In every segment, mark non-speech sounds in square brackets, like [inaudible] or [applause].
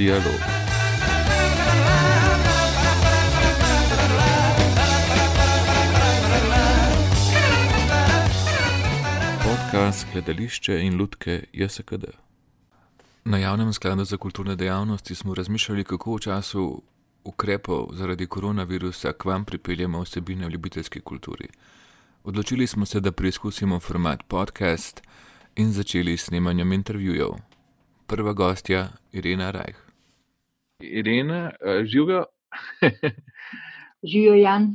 Dialog. Podcast Gledališče in Ludke JSKD. Na javnem skladu za kulturne dejavnosti smo razmišljali, kako v času ukrepov zaradi koronavirusa k vam pripeljemo vsebine v ljubiteljski kulturi. Odločili smo se, da preizkusimo format podcast in začeli s snemanjem intervjujev. Prva gostja Irena Rajh. Irena, uh, živijo. Živijo, Jan.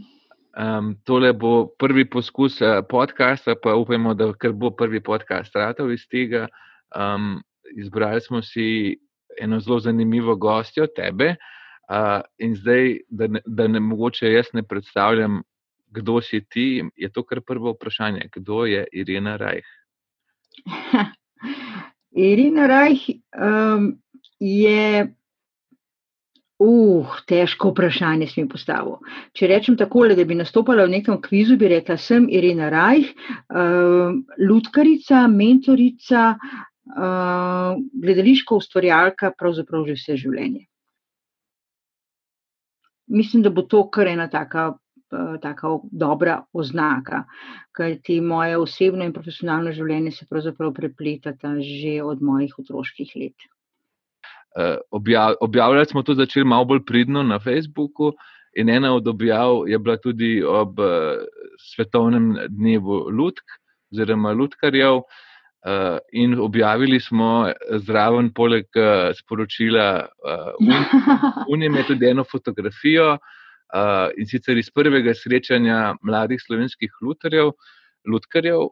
Um, tole bo prvi poskus uh, podcasta, pa upajmo, da bo prvi podcast ratov iz tega. Um, izbrali smo si eno zelo zanimivo gostjo, tebe. Uh, in zdaj, da ne, da ne mogoče jaz ne predstavljam, kdo si ti, je to kar prvo vprašanje. Kdo je Irena Rajh? [laughs] Irina Rajh um, je. Uh, težko vprašanje si mi postavil. Če rečem tako, da bi nastopala v nekem kvizu, bi rekla: sem Irina Rajh, uh, lutkarica, mentorica, uh, gledališko ustvarjalka, pravzaprav že vse življenje. Mislim, da bo to kar ena taka Eh, taka dobra oznaka, ker ti moje osebno in profesionalno življenje se pravzaprav prepletata že od mojih otroških let. Eh, objav, objavljali smo to začeli malo bolj pridno na Facebooku, in ena od objav je bila tudi ob uh, svetovnem dnevu Ludk, oziroma Ludkarjev. Uh, in objavili smo zraven, poleg uh, sporočila, uh, unije, tudi eno fotografijo, uh, uh, in sicer iz prvega srečanja mladih slovenskih lutarjev. Lutkarjev.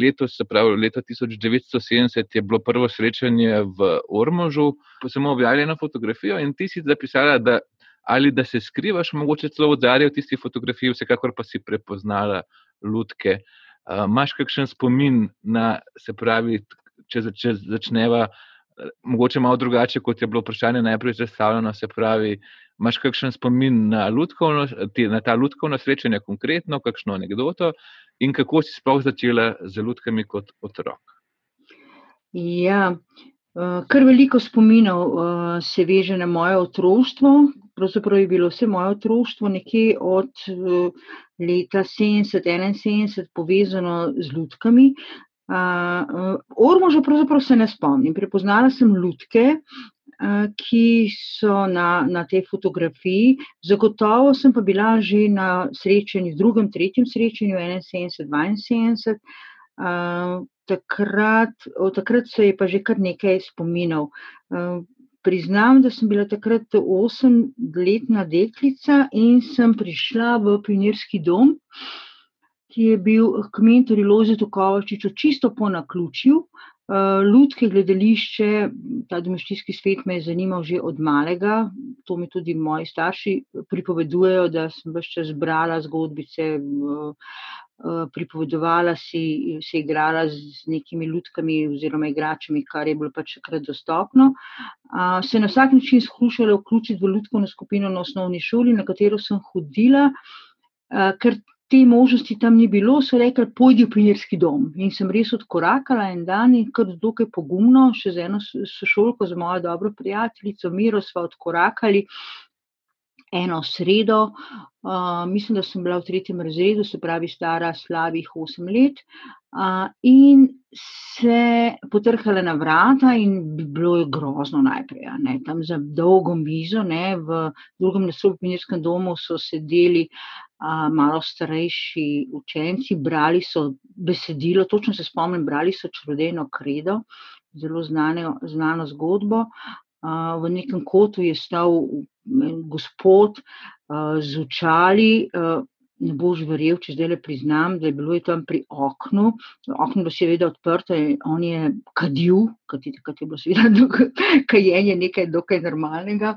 Letos, se pravi, leta 1970 je bilo prvo srečanje v Ormožu, ko sem objavila eno fotografijo in ti si zapisala, da ali da se skrivaš, mogoče celo v zadju tistih fotografij, vsekakor pa si prepoznala lutke. Imaš kakšen spomin na, se pravi, če, če začneva, mogoče malo drugače, kot je bilo vprašanje najprej zastavljeno, se pravi, imaš kakšen spomin na, lutkovno, na ta lutkovno srečanje, konkretno, kakšno anegdoto in kako si sploh začela z lutkami kot otrok? Ja, eh, kar veliko spominov eh, se veže na moje otroštvo. Pravzaprav je bilo vse moje otroštvo nekje od eh, leta 70-71 povezano z lutkami. Ormoža pravzaprav se ne spomnim. Prepoznala sem lutke, ki so na, na tej fotografiji. Zagotovo sem pa bila že na srečanju, drugem, tretjem srečanju, 71, 72. Takrat, od takrat se je pa že kar nekaj spominov. Priznam, da sem bila takrat osemletna deklica in sem prišla v pionirski dom, ki je bil k mentorju Lozetu Kovačiču čisto po naključju. Eh, Ljudske gledališče, ta domačijski svet me je zanimal že od malega. To mi tudi moji starši pripovedujejo, da sem vse čas brala zgodbice, eh, eh, pripovedovala si, se igrala z nekimi ljudkami oziroma igračami, kar je bilo pač takrat dostopno. Se na vsak način skušala vključiti v ljudsko skupino na osnovni šoli, na katero sem hodila. Ker te možnosti tam ni bilo, so rekli, pojdi v pionirski dom. In sem res odkorakala en dan in kar dokaj pogumno, še z eno sošolko, z mojo dobro prijateljico Miro, smo odkorakali eno sredo. Uh, mislim, da sem bila v tretjem razredu, se pravi, stara slabih osem let. Uh, in se potrkala na vrata, in bilo je grozno najprej. Ne, tam za dolgo mizo, ne, v drugem naslovninskem domu so sedeli a, malo starejši učenci, brali so besedilo, točno se spomnim, brali so črodeno kredo, zelo znane, znano zgodbo. V nekem kotu je stal gospod z očali. Ne boš verjel, če zdaj le priznam, da je bilo je tam pri oknu. Okno je bilo seveda odprto in on je kadil, kajti takrat je bilo seveda [laughs] kajenje nekaj dokaj normalnega.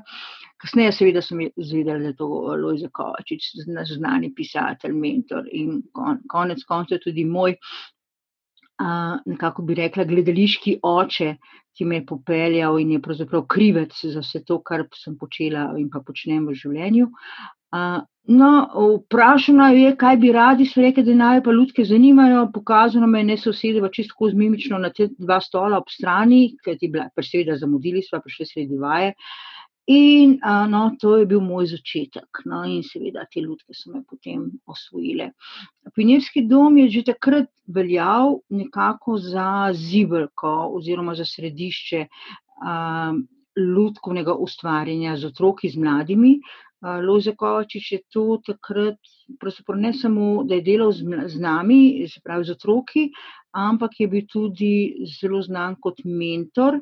Kasneje, seveda, sem izvedela, da je to Lojza Kovačič, naš znani pisatelj, mentor in kon, konec koncev tudi moj, nekako bi rekla, gledališki oče, ki me je popeljal in je pravzaprav krivec za vse to, kar sem počela in pa počnem v življenju. No, vprašano je, kaj bi radi, so rekli, da naj pa ljudke zanimajo. Pokazano me je, ne so sedeli čisto zmimično na te dva stola ob strani, ker ti bila, pa seveda zamudili smo, prišli sredi vaje. In no, to je bil moj začetek. No, in seveda te ljudke so me potem osvojile. Pinjevski dom je že takrat veljal nekako za zibelko oziroma za središče um, ljudkovnega ustvarjanja z otroki, z mladimi. Lojze Kovačič je tu takrat, ne samo, da je delal z, z nami, se pravi z otroki, ampak je bil tudi zelo znan kot mentor.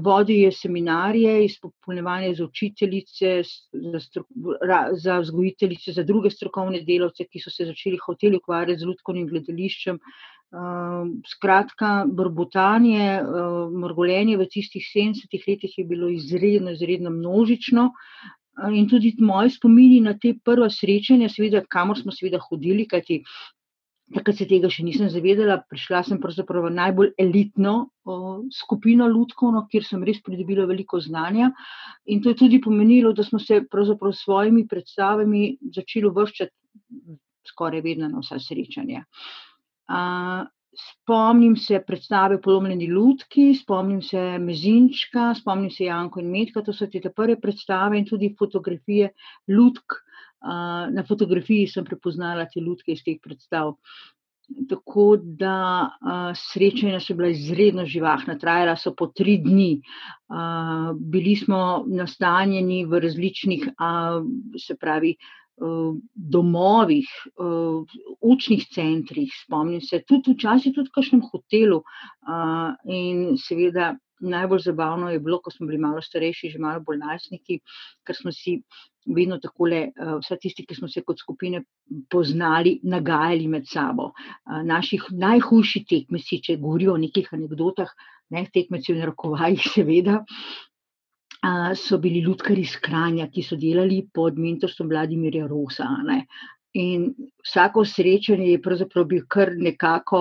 Vodil je seminarije, izpopolnjevanje za učiteljice, za, za vzgojiteljice, za druge strokovne delavce, ki so se začeli hoteli ukvarjati z ljudkovnim gledališčem. Skratka, brbotanje, mrgolenje v tistih 70-ih letih je bilo izredno, izredno množično. In tudi moji spomini na te prva srečanja, seveda, kamor smo seveda hodili, kajti takrat se tega še nisem zavedala. Prišla sem pravzaprav v najbolj elitno o, skupino Ludkovno, kjer sem res pridobila veliko znanja. In to je tudi pomenilo, da smo se pravzaprav s svojimi predstavami začeli vrščati skoraj vedno na vsa srečanja. Uh, Spomnim se predstave Polomljeni ljudki, spomnim se Mezinčka, spomnim se Janko in Medka, to so te prve predstave in tudi fotografije ljudk. Na fotografiji sem prepoznala te ljudke iz teh predstav. Tako da srečanja so bila izredno živahna, trajala so po tri dni. Bili smo nastanjeni v različnih, se pravi, Eh, domovih, eh, učnih centrih, spomnim se, tudi včasih tudi v kakšnem hotelu. In seveda najbolj zabavno je bilo, ko smo bili malo starejši, že malo bolj najstniki, ker smo si vedno takole, eh, vsa tisti, ki smo se kot skupine poznali, nagajali med sabo. Naših najhujši tekmeci, če govorijo o nekih anegdotah, ne tekmeci v narokovajih, [laughs] seveda, so bili ljudkari iz Kranja, ki so delali pod mentorstvom Vladimirja Rosa. Ne. In vsako srečanje je pravzaprav bil kar nekako,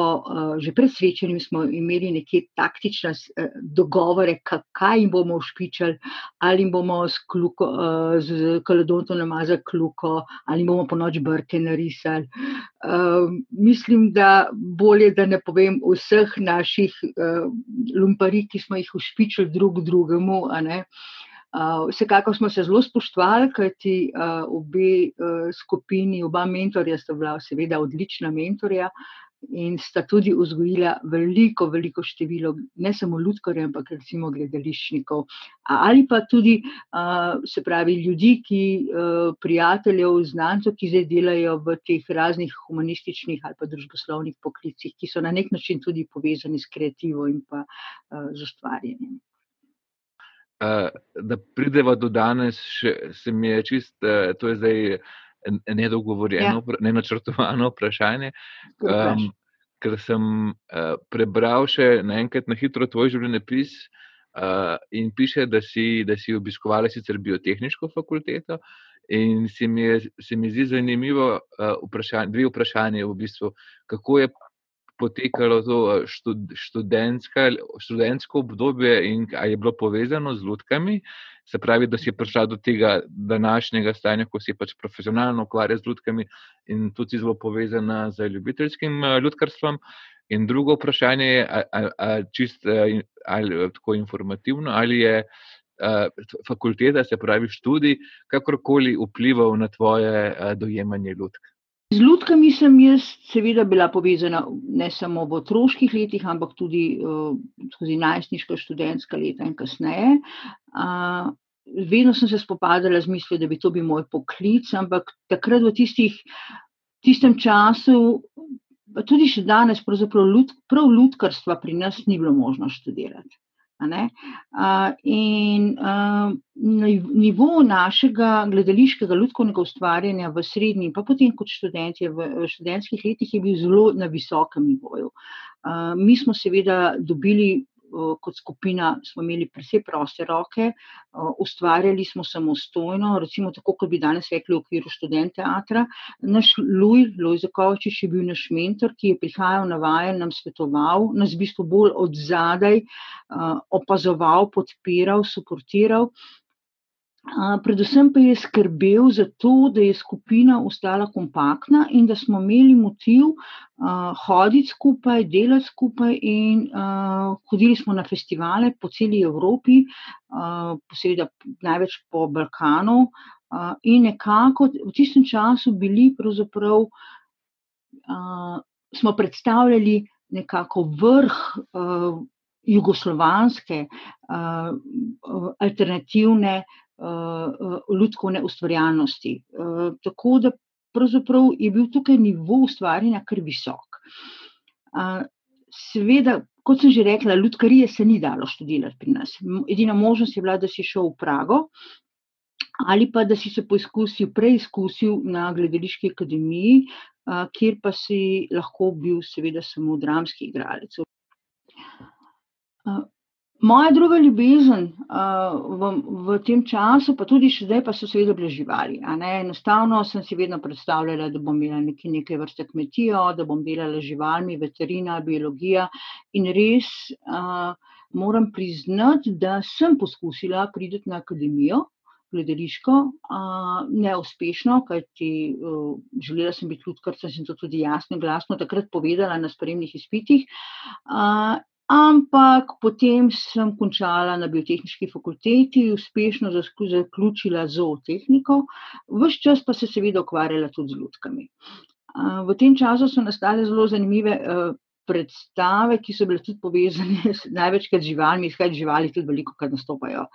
že pred srečanjem smo imeli neke taktične dogovore, kaj jim bomo ušpičali, ali jim bomo s, kluko, z kaledontom namazali kluko, ali jim bomo po noč brke narisali. Mislim, da bolje, da ne povem vseh naših lumparij, ki smo jih ušpičali drug drugemu. Vsekakor smo se zelo spoštovali, kajti obe skupini, oba mentorja sta bila seveda odlična mentorja in sta tudi vzgojila veliko, veliko število ne samo ljudkarjev, ampak recimo gledališčnikov. Ali pa tudi, se pravi, ljudi, ki, prijateljev, znancev, ki zdaj delajo v teh raznih humanističnih ali pa družboslovnih poklicih, ki so na nek način tudi povezani s kreativo in pa z ustvarjanjem. Uh, da prideva do danes, še, se mi je čist, uh, to je zdaj nedogovorjeno, ja. ne načrtovano vprašanje. Um, ker sem uh, prebral še naenkrat na hitro tvoj življenjepis uh, in piše, da si, da si obiskovala sicer biotehniško fakulteto. In se mi, je, se mi zdi zanimivo, uh, vprašanje, dve vprašanje v bistvu, kako je potekalo to eh, študentsko obdobje in ali je bilo povezano z ljudkami. Se pravi, da si prišla do tega današnjega stanja, ko si pač profesionalno ukvarjala z ljudkami in tudi zelo povezana z ljubiteljskim eh, ljudkarstvom. In drugo vprašanje je, eh, ali, tako informativno, ali je uh, fakulteta, se pravi študij, kakorkoli vplival na tvoje uh, dojemanje ljudk. Z ljudkami sem jaz seveda bila povezana ne samo v otroških letih, ampak tudi uh, skozi najstniška študentska leta in kasneje. Uh, vedno sem se spopadala z mislijo, da bi to bil moj poklic, ampak takrat v tistih, tistem času, pa tudi še danes, pravzaprav ljud, prav ljudkarstva pri nas ni bilo možno študirati. In nivo našega gledališkega ljudskega ustvarjanja v srednji, pa potem kot študentje v študentskih letih, je bil zelo na visokem nivoju. Mi smo seveda dobili kot skupina smo imeli precej proste roke, ustvarjali smo samostojno, recimo tako, kot bi danes rekli v okviru študent teatra. Naš Luj, Luj Zakovičič je bil naš mentor, ki je prihajal na vaje, nam svetoval, nas v bistvu bolj od zadaj opazoval, podpiral, suportiral. Predvsem pa je skrbel za to, da je skupina ostala kompaktna in da smo imeli motiv hoditi skupaj, delati skupaj. In, hodili smo na festivale po celi Evropi, posebej največ po Balkanu. In nekako v tistem času bili pravzaprav. Smo predstavljali nekako vrh jugoslovanske alternativne uh, uh, ljudske ustvarjalnosti. Uh, tako da pravzaprav je bil tukaj nivo ustvarjanja kar visok. Uh, seveda, kot sem že rekla, ljudkarije se ni dalo študirati pri nas. Edina možnost je bila, da si šel v Prago. Ali pa da si se poizkusil, preizkusil na gledališki akademiji, kjer pa si lahko bil, seveda, samo dramski igralec. Moja druga ljubezen uh, v, v tem času, pa tudi še zdaj, pa so seveda bile živali. Enostavno sem si vedno predstavljala, da bom imela nekaj, nekaj vrste kmetijo, da bom delala z živalmi, veterina, biologija. In res uh, moram priznati, da sem poskusila priti na akademijo, gledališko, uh, neuspešno, kajti uh, želela sem biti ljudkarca, sem to tudi jasno in glasno takrat povedala na spremnih izpitih. Uh, Ampak potem sem končala na biotehnički fakulteti, uspešno zaključila zootehniko, vse čas pa se seveda ukvarjala tudi z ljudkami. V tem času so nastale zelo zanimive predstave, ki so bile tudi povezane [laughs] s največkrat živalmi, skaj živali tudi veliko, kad nastopajo,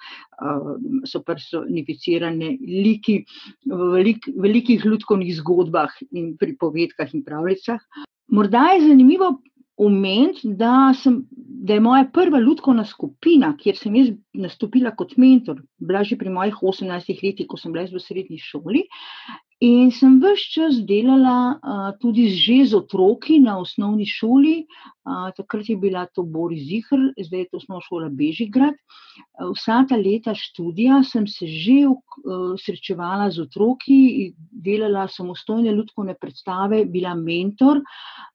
so personificirane liki v velik, velikih ljudkovnih zgodbah in pripovedkah in pravljicah. Morda je zanimivo omeniti, da, da je moja prva ljudkovna skupina, kjer sem jaz nastopila kot mentor, bila že pri mojih 18 letih, ko sem bila v srednji šoli. In sem vse čas delala uh, tudi že z otroki na osnovni šoli. Uh, takrat je bila to Boris Zihr, zdaj je to osnovna šola Bežigrad. Uh, vsa ta leta študija sem se že uh, srečevala z otroki, delala samostojne ljudkovne predstave, bila mentor.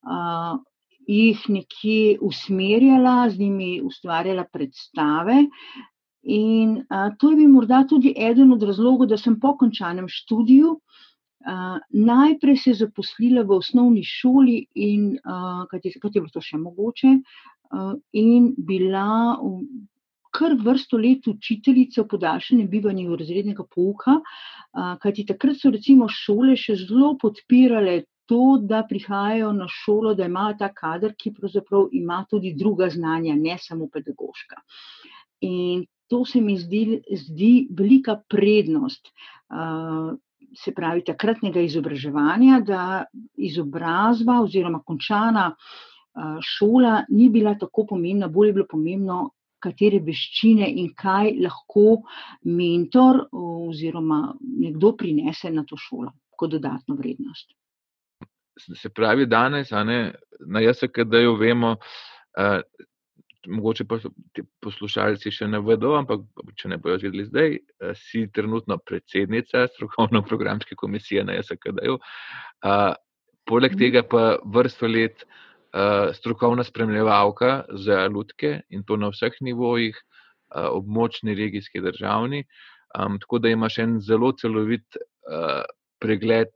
Uh, jih nekje usmerjala, z njimi ustvarjala predstave. In a, to je bil morda tudi eden od razlogov, da sem po končanem študiju a, najprej se zaposlila v osnovni šoli, in kaj je bilo to še mogoče, a, in bila. Kar vrsto let učiteljica v podaljšanem bivanju razrednega pouka, kajti takrat so recimo šole še zelo podpirale to, da prihajajo na šolo, da imajo ta kader, ki pravzaprav ima tudi druga znanja, ne samo pedagoška. In to se mi zdi, zdi velika prednost. Uh, Se pravi, takratnega izobraževanja, da izobrazba oziroma končana šola ni bila tako pomembna, bolj je bilo pomembno, katere veščine in kaj lahko mentor oziroma nekdo prinese na to šolo kot dodatno vrednost se pravi, danes, ne, na JSKD-ju vemo, uh, mogoče pa poslušalci še ne vedo, ampak če ne bojo videli zdaj, uh, si trenutno predsednica strokovno-programske komisije na JSKD-ju. Uh, poleg mhm. tega pa vrsto let uh, strokovna spremljevalka za ljudke in to na vseh nivojih, uh, območni, regijski, državni. Um, tako da imaš en zelo celovit uh, pregled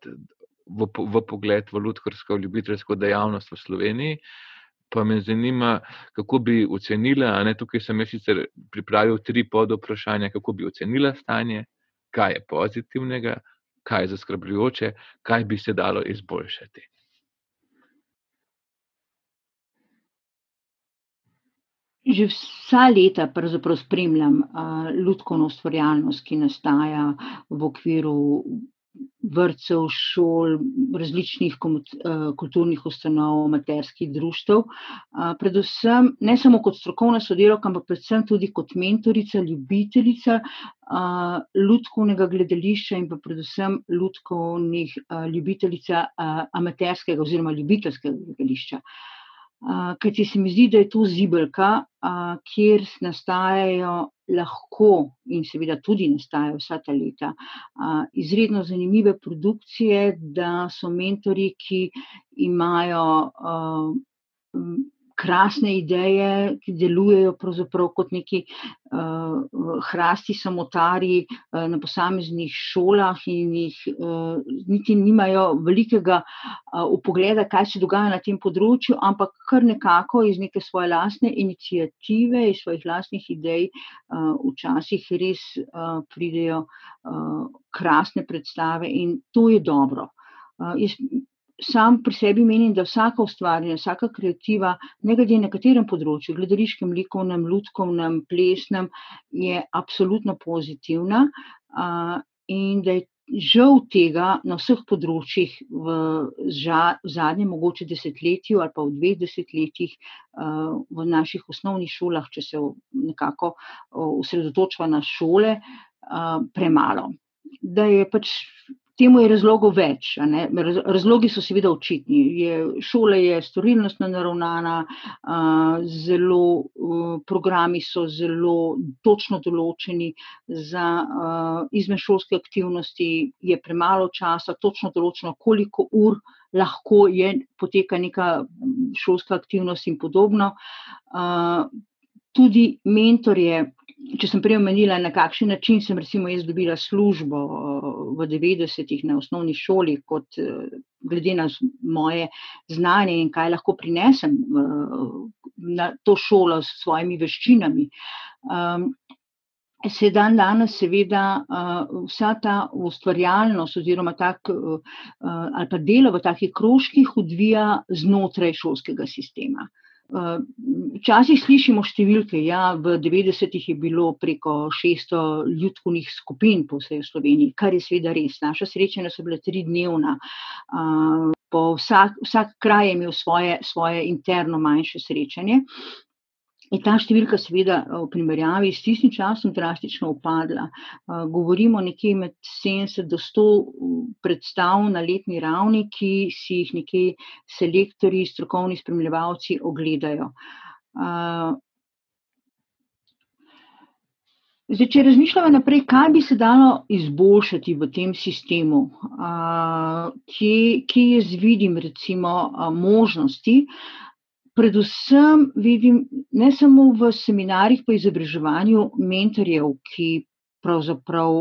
v, v pogled v ljudsko ljubiteljsko dejavnost v Sloveniji. Pa me zanima, kako bi ocenila, ne tukaj sem jaz sicer pripravil tri pod vprašanja, kako bi ocenila stanje, kaj je pozitivnega, kaj je zaskrbljujoče, kaj bi se dalo izboljšati. Že vsa leta spremljam uh, ljudsko ustvarjalnost, ki nastaja v okviru vrtcev, šol, različnih eh, kulturnih ustanov, materskih društv. Predvsem ne samo kot strokovna sodelovka, ampak predvsem tudi kot mentorica, ljubiteljica ljudkovnega gledališča in pa predvsem ljudkovnih ljubiteljica amaterskega oziroma ljubiteljskega gledališča. Ker se mi zdi, da je to zibelka, kjer nastajajo lahko in seveda tudi nastajajo vsa ta leta izredno zanimive produkcije, da so mentori, ki imajo krasne ideje, ki delujejo kot neki hrasti samotari na posameznih šolah in jih niti nimajo velikega upogleda, kaj se dogaja na tem področju, ampak kar nekako iz neke svoje lastne inicijative, iz svojih lastnih idej včasih res pridejo krasne predstave in to je dobro. Jaz sam pri sebi menim, da vsaka ustvarjanja, vsaka kreativa, ne glede na katerem področju, gledališkem, likovnem, ljudkovnem, plesnem, je absolutno pozitivna in da je žal tega na vseh področjih v, v zadnjem mogoče desetletju ali pa v dveh desetletjih v naših osnovnih šolah, če se nekako osredotočva na šole, premalo. Da je pač temu je razlogov več. Razlogi so seveda očitni. Je, šola je storilnostno naravnana, zelo, programi so zelo točno določeni za izvenšolske aktivnosti, je premalo časa, točno določeno, koliko ur lahko je, poteka neka šolska aktivnost in podobno. Tudi mentorje, če sem prej omenila, na kakšen način sem recimo jaz dobila službo v devetdesetih na osnovni šoli kot glede na moje znanje in kaj lahko prinesem na to šolo s svojimi veščinami. Se dandanes seveda vsa ta ustvarjalnost oziroma tak ali pa delo v takih krožkih odvija znotraj šolskega sistema. Včasih slišimo številke, ja, v devetdesetih je bilo preko šeststo lutkovnih skupin po vsej Sloveniji, kar je seveda res, naša srečanja so bila tridnevna. Po vsak, vsak kraj je imel svoje, svoje interno manjše srečanje. In ta številka seveda v primerjavi s tistim časom drastično upadla. Govorimo nekje med sedemdeset do sto predstav na letni ravni, ki si jih nekje selektorji, strokovni spremljevalci ogledajo. Zdaj, če razmišljava naprej, kaj bi se dalo izboljšati v tem sistemu, kje, kje jaz vidim recimo možnosti. Predvsem vidim ne samo v seminarjih pa izobraževanju mentorjev, ki pravzaprav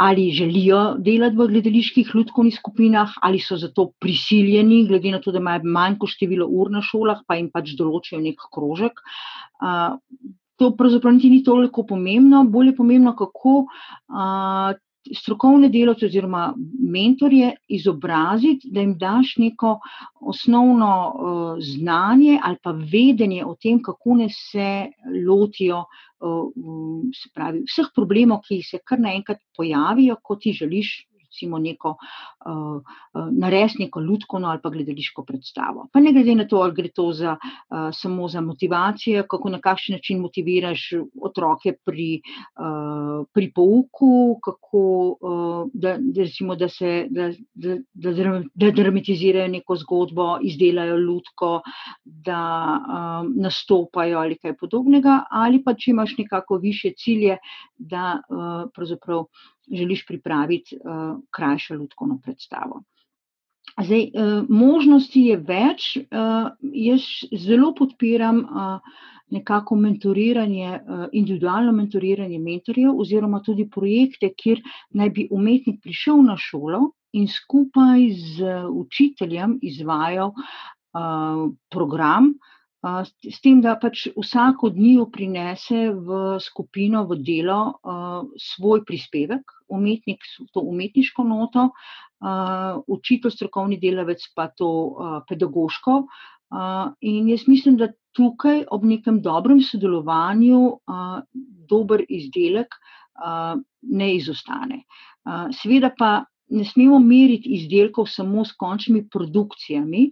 ali želijo delati v gledaliških lutkovnih skupinah ali so zato prisiljeni, glede na to, da imajo manjko število ur na šolah, pa jim pač določijo neki krožek. To pravzaprav niti ni toliko pomembno, bolj je pomembno, kako strokovne delavce oziroma mentorje izobraziti, da jim daš neko osnovno znanje ali pa vedenje o tem, kako naj se lotijo, se pravi, vseh problemov, ki se kar naenkrat pojavijo, ko ti želiš recimo neko, narediti neko lutkovno ali pa gledališko predstavo. Pa ne glede na to, ali gre to za samo za motivacijo, kako, na kakšen način motiviraš otroke pri, pri pouku, kako, da, da recimo, da se, da, da, da dramatizirajo neko zgodbo, izdelajo lutko, da nastopajo ali kaj podobnega, ali pa če imaš nekako višje cilje, da pravzaprav želiš pripraviti krajšo lutkovno predstavo. Zdaj, možnosti je več, jaz zelo podpiram nekako mentoriranje, individualno mentoriranje mentorjev oziroma tudi projekte, kjer naj bi umetnik prišel na šolo in skupaj z učiteljem izvajal program, s tem, da pač vsak od njiju prinese v skupino, v delo svoj prispevek, umetnik to umetniško noto, učitelj, strokovni delavec pa to pedagoško. In jaz mislim, da tukaj ob nekem dobrem sodelovanju dober izdelek ne izostane. Seveda pa ne smemo meriti izdelkov samo s končnimi produkcijami,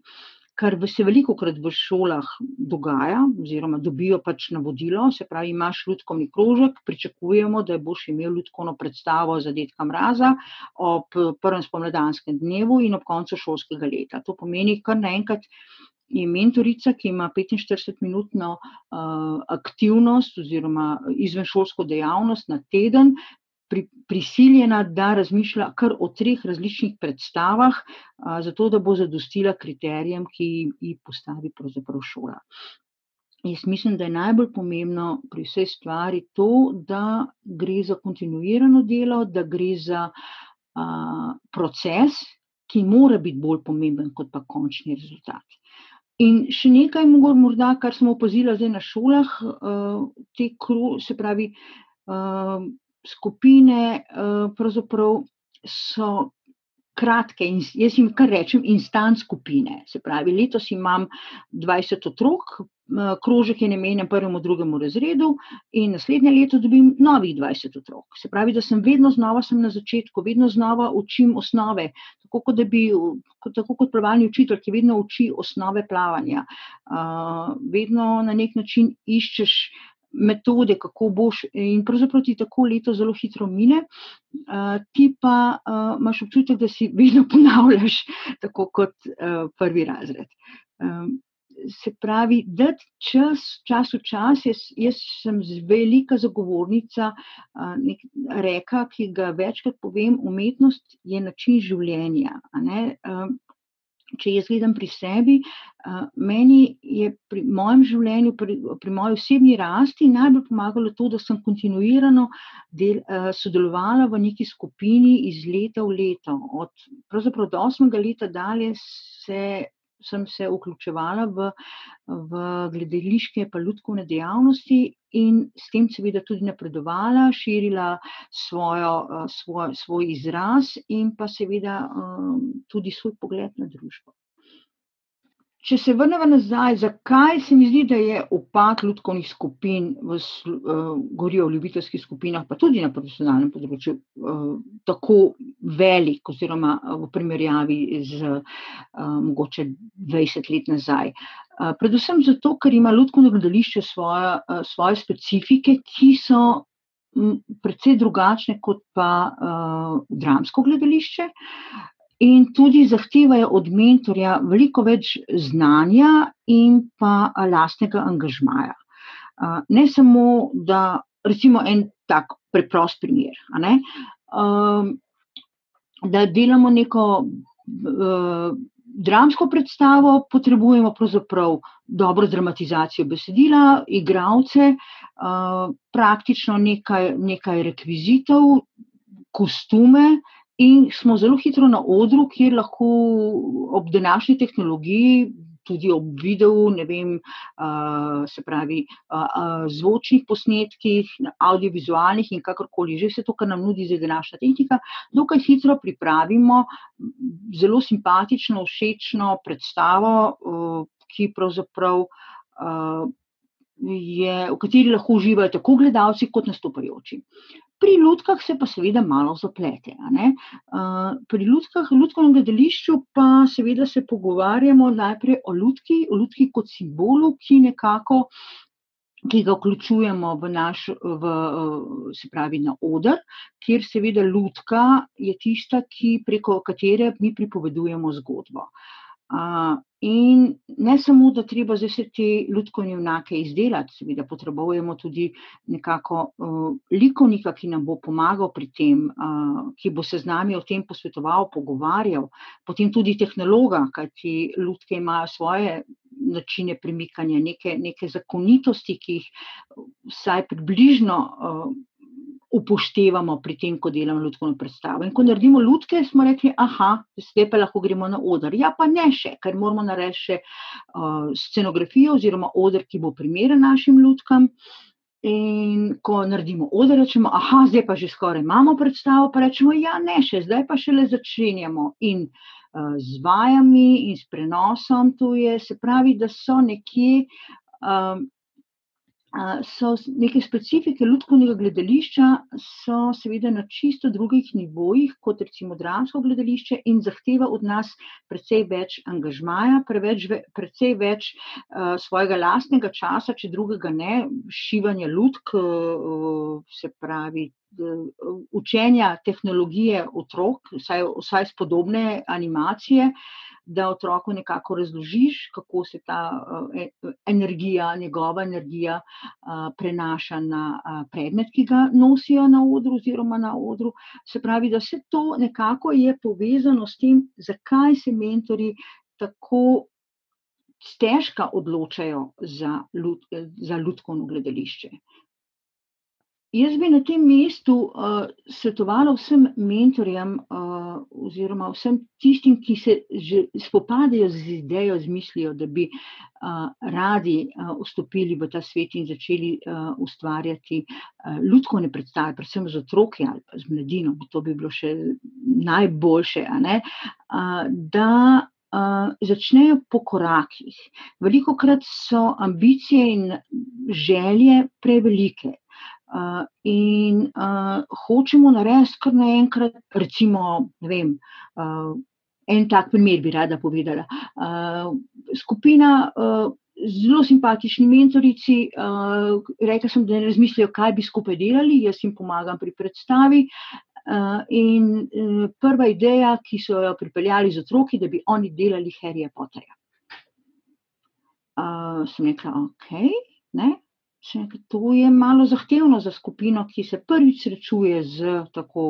kar se velikokrat v šolah dogaja oziroma dobijo pač navodilo, se pravi, imaš lutkovni krožek, pričakujemo, da boš imel lutkovno predstavo za dedka Mraza ob prvem spomladanskem dnevu in ob koncu šolskega leta. To pomeni kar naenkrat je mentorica, ki ima petinštiridesetminutno aktivnost oziroma izvenšolsko dejavnost na teden, pri, prisiljena, da razmišlja kar o treh različnih predstavah, a, zato da bo zadostila kriterijem, ki jih postavi pravzaprav šola. Jaz mislim, da je najbolj pomembno pri vsej stvari to, da gre za kontinuirano delo, da gre za a, proces, ki mora biti bolj pomemben kot pa končni rezultat. In še nekaj, morda, kar smo opazili zdaj na šolah, te kru, se pravi, skupine pravzaprav so kratke in jaz jim kar rečem instant skupine. Se pravi, letos imam dvajset otrok, krožek je namenjen prvemu, drugemu razredu in naslednje leto dobim novih dvajset otrok. Se pravi, da sem vedno znova sem na začetku, vedno znova učim osnove, tako kot bi, tako kot plavalni učitelj, ki vedno uči osnove plavanja. vedno na neki način iščeš metode, kako boš, in pravzaprav ti tako leto zelo hitro mine, ti pa imaš občutek, da si vedno ponavljaš, [laughs] tako kot prvi razred. se pravi, dati čas, čas v čas, jaz, jaz sem velika zagovornica reka, ki ga večkrat povem, umetnost je način življenja, ne. Če jaz gledam pri sebi, meni je pri mojem življenju, pri, pri moji osebni rasti najbolj pomagalo to, da sem kontinuirano sodelovala v neki skupini iz leta v leto. Od pravzaprav od osmega leta dalje se sem se vključevala v, v gledališke pa lutkovne dejavnosti in s tem seveda tudi napredovala, širila svojo, svoj, svoj izraz in pa seveda tudi svoj pogled na družbo. Če se vrneva nazaj, zakaj se mi zdi, da je upad lutkovnih skupin v govorijo o ljubiteljskih skupinah, pa tudi na profesionalnem področju, tako velik oziroma v primerjavi z mogoče dvajset let nazaj. predvsem zato, ker ima lutkovno gledališče svoja, svoje specifike, ki so precej drugačne kot pa dramsko gledališče in tudi zahtevajo od mentorja veliko več znanja in pa lastnega angažmaja. ne samo, da recimo en tak preprost primer, ne. da delamo neko dramsko predstavo, potrebujemo pravzaprav dobro dramatizacijo besedila, igralce, praktično nekaj, nekaj rekvizitov, kostume in smo zelo hitro na odru, kjer lahko ob današnji tehnologiji, tudi ob videu, ne vem, se pravi, zvočnih posnetkih, avdiovizualnih in kakorkoli že, vse to, kar nam nudi zdaj današnja tehnika, dokaj hitro pripravimo zelo simpatično, všečno predstavo, ki pravzaprav je, v kateri lahko uživajo tako gledalci kot nastopajoči. Pri lutkah se pa seveda malo zaplete, ne. pri lutkah, lutkovnem gledališču pa seveda se pogovarjamo najprej o lutki, o lutki kot simbolu, ki nekako, ki ga vključujemo v naš, v, se pravi na oder, kjer seveda lutka je tista, ki, preko katere mi pripovedujemo zgodbo. In ne samo, da treba zdaj vse te lutkovne junake izdelati, seveda potrebujemo tudi nekako likovnika, ki nam bo pomagal pri tem, ki bo se z nami o tem posvetoval, pogovarjal, potem tudi tehnologa, kajti lutke imajo svoje načine premikanja, neke, neke zakonitosti, ki jih vsaj približno upoštevamo pri tem, ko delamo lutkovno predstavo. In ko naredimo lutke, smo rekli: zdaj pa lahko gremo na oder." Ja, pa ne še, ker moramo narediti še scenografijo oziroma oder, ki bo primeren našim lutkam. In ko naredimo oder, rečemo: zdaj pa že skoraj imamo predstavo." Pa rečemo: "Ja, ne še, zdaj pa šele začenjamo." In z vajami in s prenosom, to je, se pravi, da so nekje so neke specifike lutkovnega gledališča so seveda na čisto drugih nivojih kot recimo dramsko gledališče in zahteva od nas precej več angažmaja, preveč precej več svojega lastnega časa, če drugega ne, šivanja lutk, se pravi, učenja tehnologije otrok, vsaj, vsaj spodobne animacije, da otroku nekako razložiš, kako se ta e, energija, njegova energija prenaša na predmet, ki ga nosijo na odru oziroma na odru. Se pravi, da vse to nekako je povezano s tem, zakaj se mentori tako stežka odločajo za, za ljudsko gledališče. Jaz bi na tem mestu uh, svetovala vsem mentorjem, uh, oziroma vsem tistim, ki se že spopadajo z idejo, z mislijo, da bi uh, radi uh, vstopili v ta svet in začeli uh, ustvarjati uh, ljudske predstave, predvsem z otroki ali z mladino, to bi bilo še najboljše, uh, da uh, začnejo po korakih. Veliko krat so ambicije in želje prevelike. Uh, in uh, hočemo narediti kar naenkrat, recimo, ne vem, uh, en tak primer bi rada povedala. Uh, skupina uh, zelo simpatični mentorici, uh, rekla sem, da ne razmislijo, kaj bi skupaj delali, jaz jim pomagam pri predstavi. Uh, in uh, prva ideja, ki so jo pripeljali z otroki, da bi oni delali Harryja Potterja. Uh, sem rekla, ok, ne, To je malo zahtevno za skupino, ki se prvič srečuje z, tako,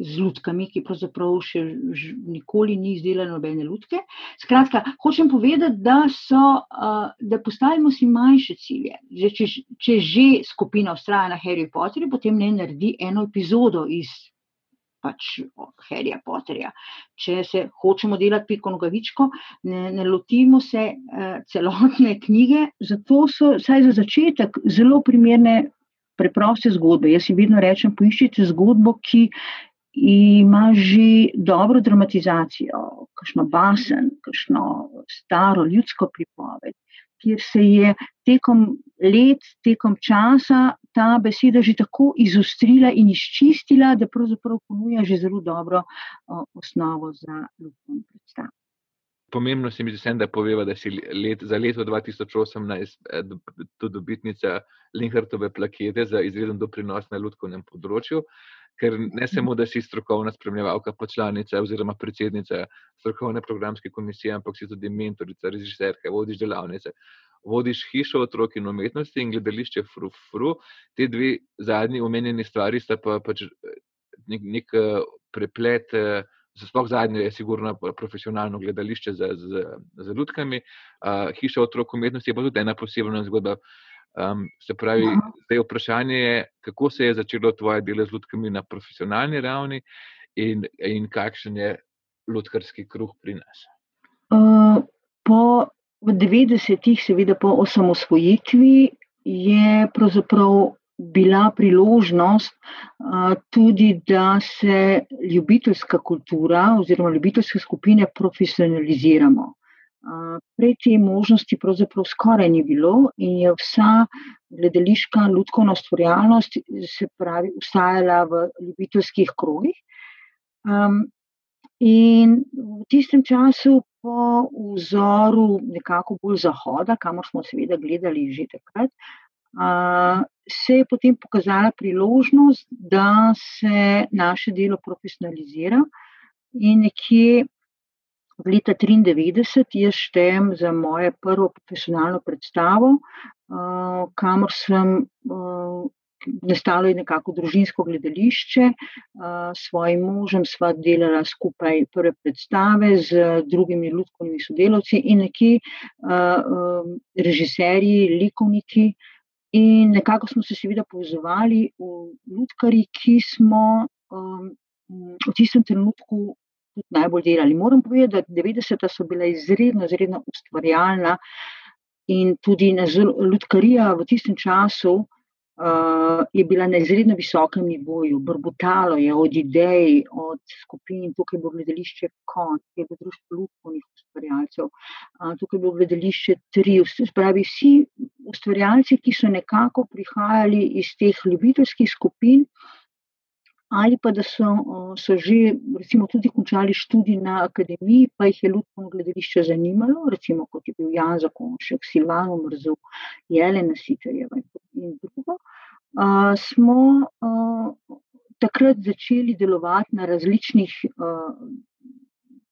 z ljudkami, ki pravzaprav še nikoli ni izdelala nobene ljudke. Skratka, hočem povedati, da, so, da postavimo si manjše cilje. Če, če že skupina ustraja na Harry Potterju, potem ne naredi eno epizodo iz pač Harryja Potterja. Če se hočemo delati piko nogavičko, ne, ne lotimo se uh, celotne knjige, zato so vsaj za začetek zelo primerne preproste zgodbe. Jaz si vedno rečem, poiščite zgodbo, ki ima že dobro dramatizacijo, kakšno basen, kakšno staro ljudsko pripoved kjer se je tekom let, tekom časa ta beseda že tako izostrila in izčistila, da pravzaprav ponuja že zelo dobro o, osnovo za ljudsko predstavo. Pomembno se mi zdi, da poveva, da si let, za leto 2018 eh, tudi dobitnica Linhartove plakete za izreden doprinos na ljudskem področju. Ker ne samo, da si strokovna spremljevalka, pa članica oziroma predsednica strokovne programske komisije, ampak si tudi mentorica, režiserka, vodiš delavnice, vodiš hišo otrok in umetnosti in gledališče Fru Fru. Te dve zadnji omenjeni stvari sta pa pač nek, nek eh, preplet. Eh, sploh zadnje je sigurno profesionalno gledališče z, z, z ljudkami, uh, hiša otrok umetnosti je pa tudi ena posebna zgodba. Um, se pravi, zdaj vprašanje je, kako se je začelo tvoje delo z ljudkami na profesionalni ravni in, in kakšen je ljudkarski kruh pri nas. Uh, po v 90-ih, seveda po osamosvojitvi, je pravzaprav bila priložnost uh, tudi, da se ljubiteljska kultura oziroma ljubiteljske skupine profesionaliziramo. Uh, prej te možnosti pravzaprav skoraj ni bilo in je vsa gledališka ljudska ustvarjalnost se pravi ustajala v ljubiteljskih krogih. Um, in v tistem času po vzoru nekako bolj zahoda, kamor smo seveda gledali že takrat, se je potem pokazala priložnost, da se naše delo profesionalizira in nekje v leta 1993 jaz štejem za moje prvo profesionalno predstavo, kamor sem nastalo je nekako družinsko gledališče. S svojim možem sva delala skupaj prve predstave z drugimi ljudskimi sodelavci in neki režiserji, likovniki. In nekako smo se seveda povezovali v ljudkari, ki smo v tistem trenutku tudi najbolj delali. Moram povedati, da 90-ta so bila izredno, izredno ustvarjalna in tudi ljudkarija v tistem času uh, je bila na izredno visokem nivoju, brbutalo je od idej, od skupin, tukaj bo gledališče Kont, tukaj je bilo društvo Lukovnih ustvarjalcev, uh, tukaj je bilo gledališče Tri, spravi vsi ustvarjalci, ki so nekako prihajali iz teh ljubiteljskih skupin. Ali pa da so, so že recimo, tudi končali študij na akademiji, pa jih je ljudsko gledališče zanimalo, recimo kot je bil Jan Zakonšek, Silvano Mrzu, Jelena Sitarjeva in drugo, uh, smo uh, takrat začeli delovati na različnih uh,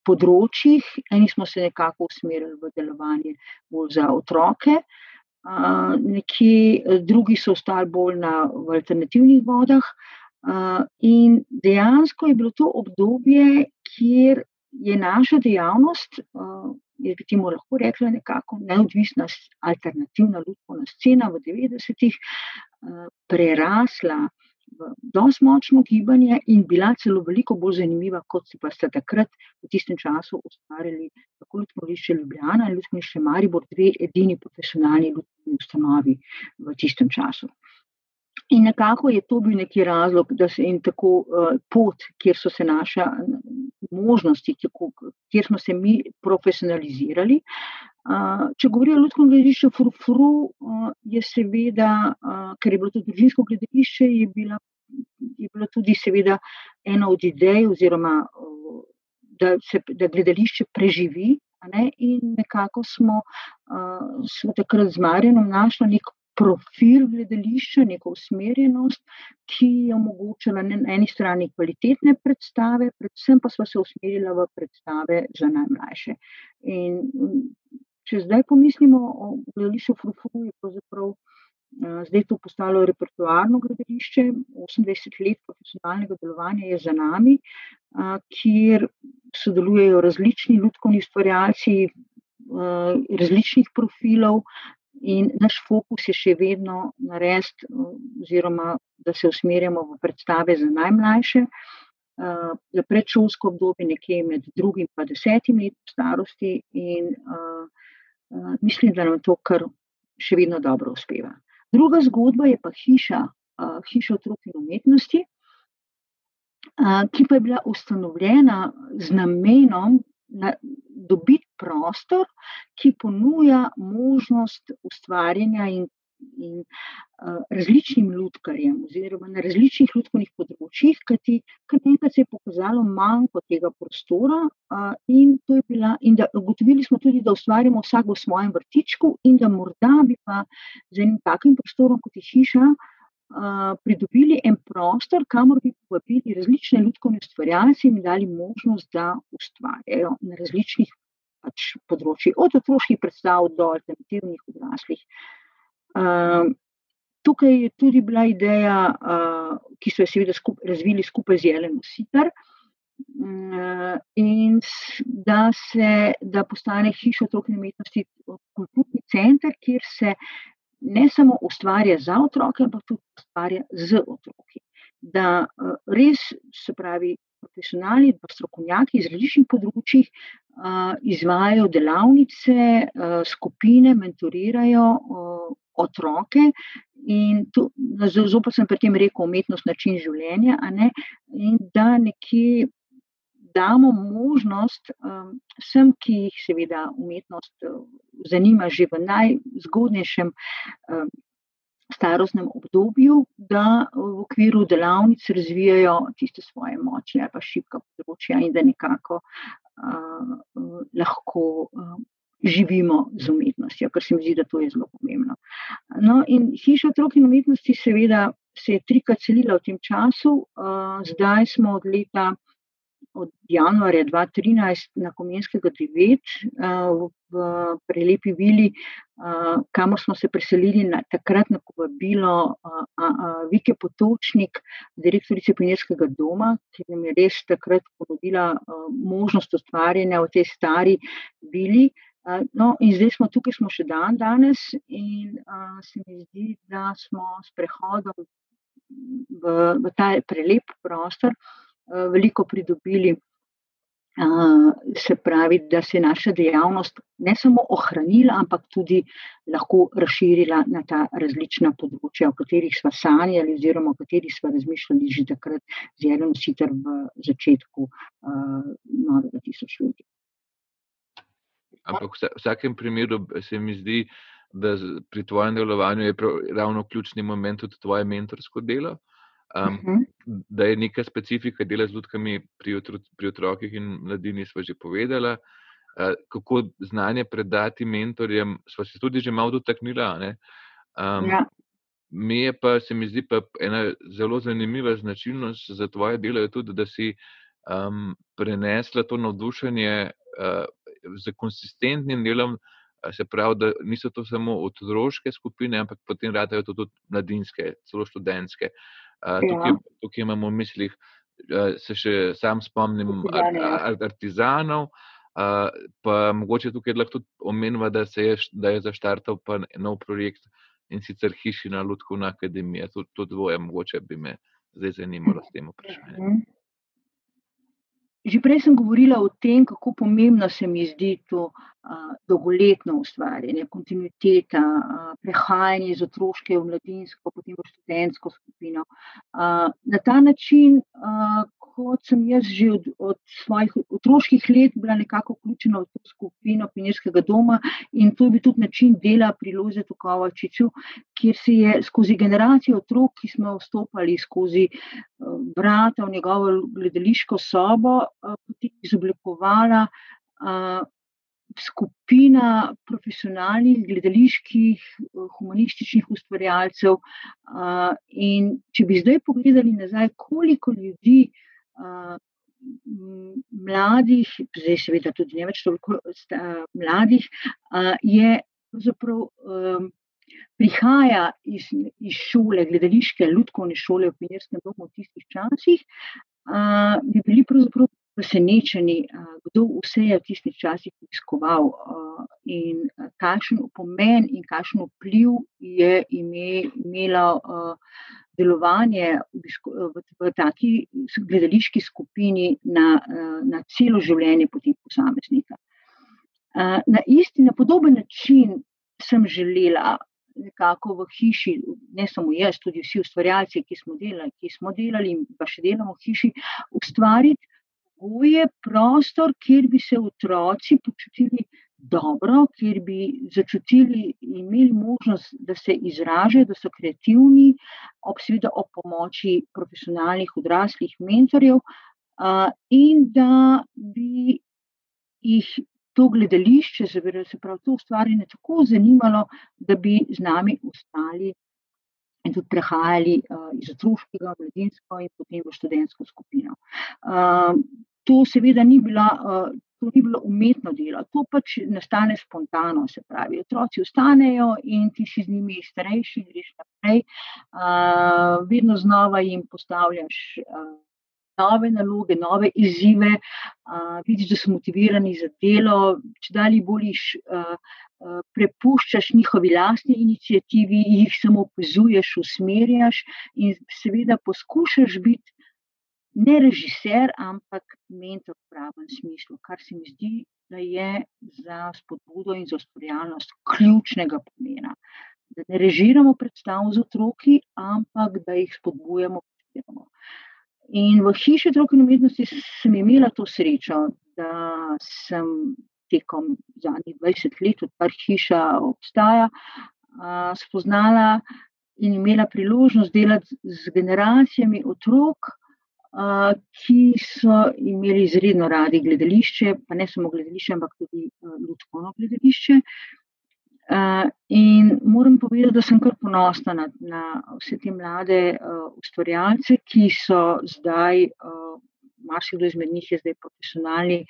področjih. Eni smo se nekako usmerili v delovanje bolj za otroke, uh, nekje drugi so ostali bolj na, v alternativnih vodah. Uh, in dejansko je bilo to obdobje, kjer je naša dejavnost, uh, jaz bi temu lahko rekla, nekako neodvisna, alternativna ljudska scena v 90-ih, uh, prerasla dosti močno gibanje in bila celo veliko bolj zanimiva, kot si pa ste takrat v tistem času ustvarjali, tako lišče Ljubljana in lišče Maribor, dve edini profesionalni ljudski ustanovi v tistem času. In nekako je to bil neki razlog, da se jim tako uh, pot, kjer so se naše možnosti, kjer smo se mi profesionalizirali. Uh, če govorijo o ljudskem gledališču, frufru uh, je seveda, uh, ker je bilo to družinsko gledališče, je bila, je bila tudi seveda ena od idej, oziroma uh, da se da gledališče preživi. Ne? In nekako smo, uh, smo takrat z Marjenom našli nek profil gledališča, neko usmerjenost, ki je omogočala na eni strani kvalitetne predstave, predvsem pa smo se usmerili v predstave za najmlajše. In če zdaj pomislimo o gledališču Frufu, je pravzaprav. Zdaj to postalo repertoarno gledališče, 28 let profesionalnega delovanja je za nami, kjer sodelujejo različni ljudski ustvarjalci različnih profilov, In naš fokus je še vedno narediti, oziroma da se usmerjamo v predstave za najmlajše, uh, za predšolsko obdobje, nekje med drugim in desetim letom starosti, in uh, uh, mislim, da nam to kar še vedno dobro uspeva. Druga zgodba je pa hiša, uh, hiša otrok in umetnosti, uh, ki pa je bila ustanovljena z namenom dobiti prostor, ki ponuja možnost ustvarjanja in, in uh, različnim ljudkarjem, oziroma na različnih ljudskih področjih, kajti kar nekaj se je pokazalo manjko tega prostora. Uh, in, bila, in da ugotovili smo tudi, da ustvarjamo vsak v svojem vrtičku, in da morda bi pa z enim takim prostorom, kot je hiša pridobili en prostor, kamor bi povabili različne ljudske ustvarjalce in dali možnost, da ustvarjajo na različnih pač, področjih, od otroških predstav do alternativnih odraslih. Uh, tukaj je tudi bila ideja, uh, ki so jo seveda skup, razvili skupaj z Jeleno Sitar. Uh, in da, se, da postane hiša otrok in umetnosti kulturni center, kjer se ne samo ustvarja za otroke, ampak tudi ustvarja z otroki. Da eh, res, se pravi, profesionalni strokovnjaki iz različnih področjih uh, izvajajo delavnice, uh, skupine, mentorirajo otroke. In zelo pa sem pri tem rekel, umetnost, način življenja, in da nekje damo možnost um, vsem, ki jih seveda umetnost uh, zanima že v najzgodnejšem um, starostnem obdobju, da v okviru delavnic razvijajo tiste svoje močne ali pa šibka področja in da nekako uh, lahko uh, živimo z umetnostjo, ker se mi zdi, da to je zelo pomembno. No, in hiša otrok in umetnosti seveda se je trikrat celila v tem času, uh, zdaj smo od leta od januarja 2013 na Komenskega 9 v prelepi vili, kamor smo se preselili na takrat na povabilo Vike Potočnik, direktorice Pinjerskega doma, ki nam je res takrat ponudila možnost ustvarjanja v tej stari vili. No, in zdaj smo tukaj, smo še dan danes, in uh, se mi zdi, da smo s prehodom v, v ta prelep prostor uh, veliko pridobili. Eh, se pravi, da se je naša dejavnost ne samo ohranila, ampak tudi lahko razširila na ta različna področja, o katerih smo sanjali, oziroma o katerih smo razmišljali že takrat, zelo nositer v začetku uh, novega tisočletja. Ampak v vsakem primeru se mi zdi, da pri tvojem delovanju je ravno ključni moment tudi tvoje mentorsko delo. Um, uh. -huh. Da je neka specifika dela z ljudmi pri, otro, pri otrokih in mladini, smo že povedali. Uh, kako znanje predati mentorjem, smo se tudi že malo dotaknili. Um, ja. Mi je pa, se mi zdi, pa ena zelo zanimiva značilnost za tvoje delo, tudi, da si um, prenesla to navdušenje uh, z konsistentnim delom, se pravi, da niso to samo otroške skupine, ampak potem radajo to tudi mladinske, celo študentske. Uh, tukaj, ja. tukaj imamo v mislih, se še sam spomnim, art, art, artizanov. Uh, pa mogoče tukaj lahko tudi omenjava, da, je, da je zaštartal nov projekt in sicer Hišina Ludkovna akademija. To, to dvoje mogoče bi me zdaj zanimalo s tem vprašanjem. Že prej sem govorila o tem, kako pomembno se mi zdi to uh, dolgoletno ustvarjanje, kontinuiteta, uh, prehajanje iz otroške v mladinsko, potem v študentsko skupino. Na ta način, kot sem jaz že od, od svojih otroških let bila nekako vključena v to skupino Pinjerskega doma in to je bil tudi način dela pri Lozetu Kovačiču, kjer se je skozi generacijo otrok, ki smo vstopali skozi vrata v njegovo gledališko sobo, potem izoblikovala skupina profesionalnih gledaliških, humanističnih ustvarjalcev. In če bi zdaj pogledali nazaj, koliko ljudi mladih, zdaj seveda tudi ne več toliko mladih, je pravzaprav prihaja iz, iz šole, gledališke, ljudkovne šole v Pinjerskem domu v tistih časih, bi bili pravzaprav presenečeni, kdo vse je v tistih časih obiskoval in kakšen pomen in kakšen vpliv je imelo delovanje v, taki gledališki skupini na, na celo življenje potem posameznika. Na isti, na podoben način sem želela nekako v hiši, ne samo jaz, tudi vsi ustvarjalci, ki smo delali, ki smo delali in pa še delamo v hiši, ustvariti pogoje, prostor, kjer bi se otroci počutili dobro, kjer bi začutili in imeli možnost, da se izražajo, da so kreativni, ob seveda ob pomoči profesionalnih odraslih mentorjev in da bi jih to gledališče, se pravi to ustvarjanje, tako zanimalo, da bi z nami ostali in tudi prehajali iz otroškega, mladinsko in potem v študentsko skupino. To seveda ni bila to ni bilo umetno delo, to pač nastane spontano, se pravi, otroci ostanejo in ti si z njimi starejši, greš naprej, uh, vedno znova jim postavljaš uh, nove naloge, nove izzive, uh, vidiš, da so motivirani za delo, če dalje boliš. Uh, Prepuščaš njihovi lastni inicijativi, jih samo opazuješ, usmerjaš, in seveda poskušaš biti ne režiser, ampak mentor v pravem smislu, kar se mi zdi, da je za spodbudo in za ustvarjalnost ključnega pomena. Da ne režiramo predstav z otroki, ampak da jih spodbujamo. In v hiši otrok in umetnosti sem imela to srečo, da sem tekom zadnjih 20 let, odkar hiša obstaja, spoznala in imela priložnost delati z generacijami otrok, ki so imeli izredno radi gledališče, pa ne samo gledališče, ampak tudi ljudsko gledališče. In moram povedati, da sem kar ponosna na, na vse te mlade ustvarjalce, ki so zdaj, marsikdo izmed njih je zdaj profesionalni.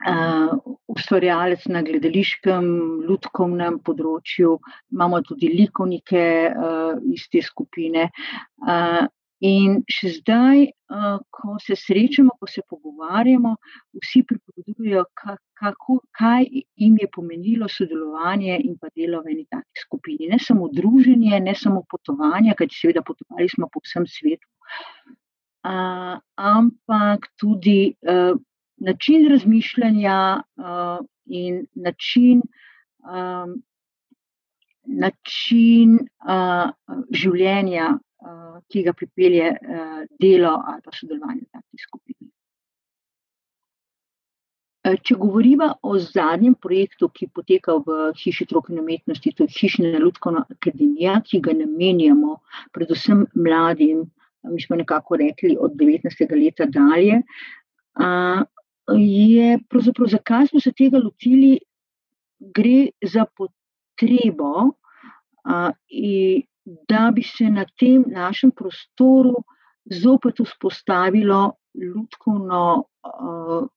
Uh, ustvarjalec na gledališkem, ljudkovnem področju, imamo tudi likovnike uh, iz te skupine. Uh, In še zdaj, ko se srečamo, ko se pogovarjamo, vsi pripovedujejo, kako, kaj jim je pomenilo sodelovanje in pa delo v eni taki skupini. Ne samo druženje, ne samo potovanje, kajti seveda potovali smo po vsem svetu, ampak tudi način razmišljanja in način. Način uh, življenja ki ga pripelje delo ali pa sodelovanje v takšni skupini. Če govorimo o zadnjem projektu, ki poteka v Hiši otrok in umetnosti, to je Hišna ljudska akademija, ki ga namenjamo predvsem mladim, mi smo nekako rekli od 19. leta dalje, je pravzaprav, zakaj smo se tega lotili, gre za potrebo da bi se na tem našem prostoru zopet vzpostavilo ljudkovno uh,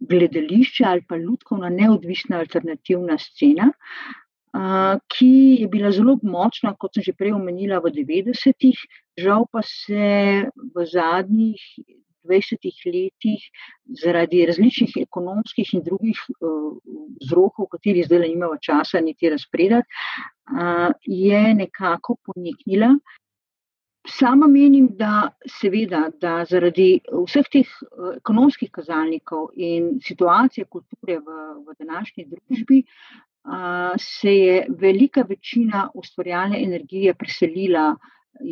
gledališče ali pa ljudkovna neodvisna alternativna scena, uh, ki je bila zelo močna, kot sem že prej omenila, v 90-ih, žal pa se v zadnjih 20 letih zaradi različnih ekonomskih in drugih vzrokov, uh, katerih zdaj ne imamo časa niti razpredati, je nekako poniknila Sama menim, da seveda, da zaradi vseh teh eh, ekonomskih kazalnikov in situacije kulture v, v današnji družbi, se je velika večina ustvarjalne energije preselila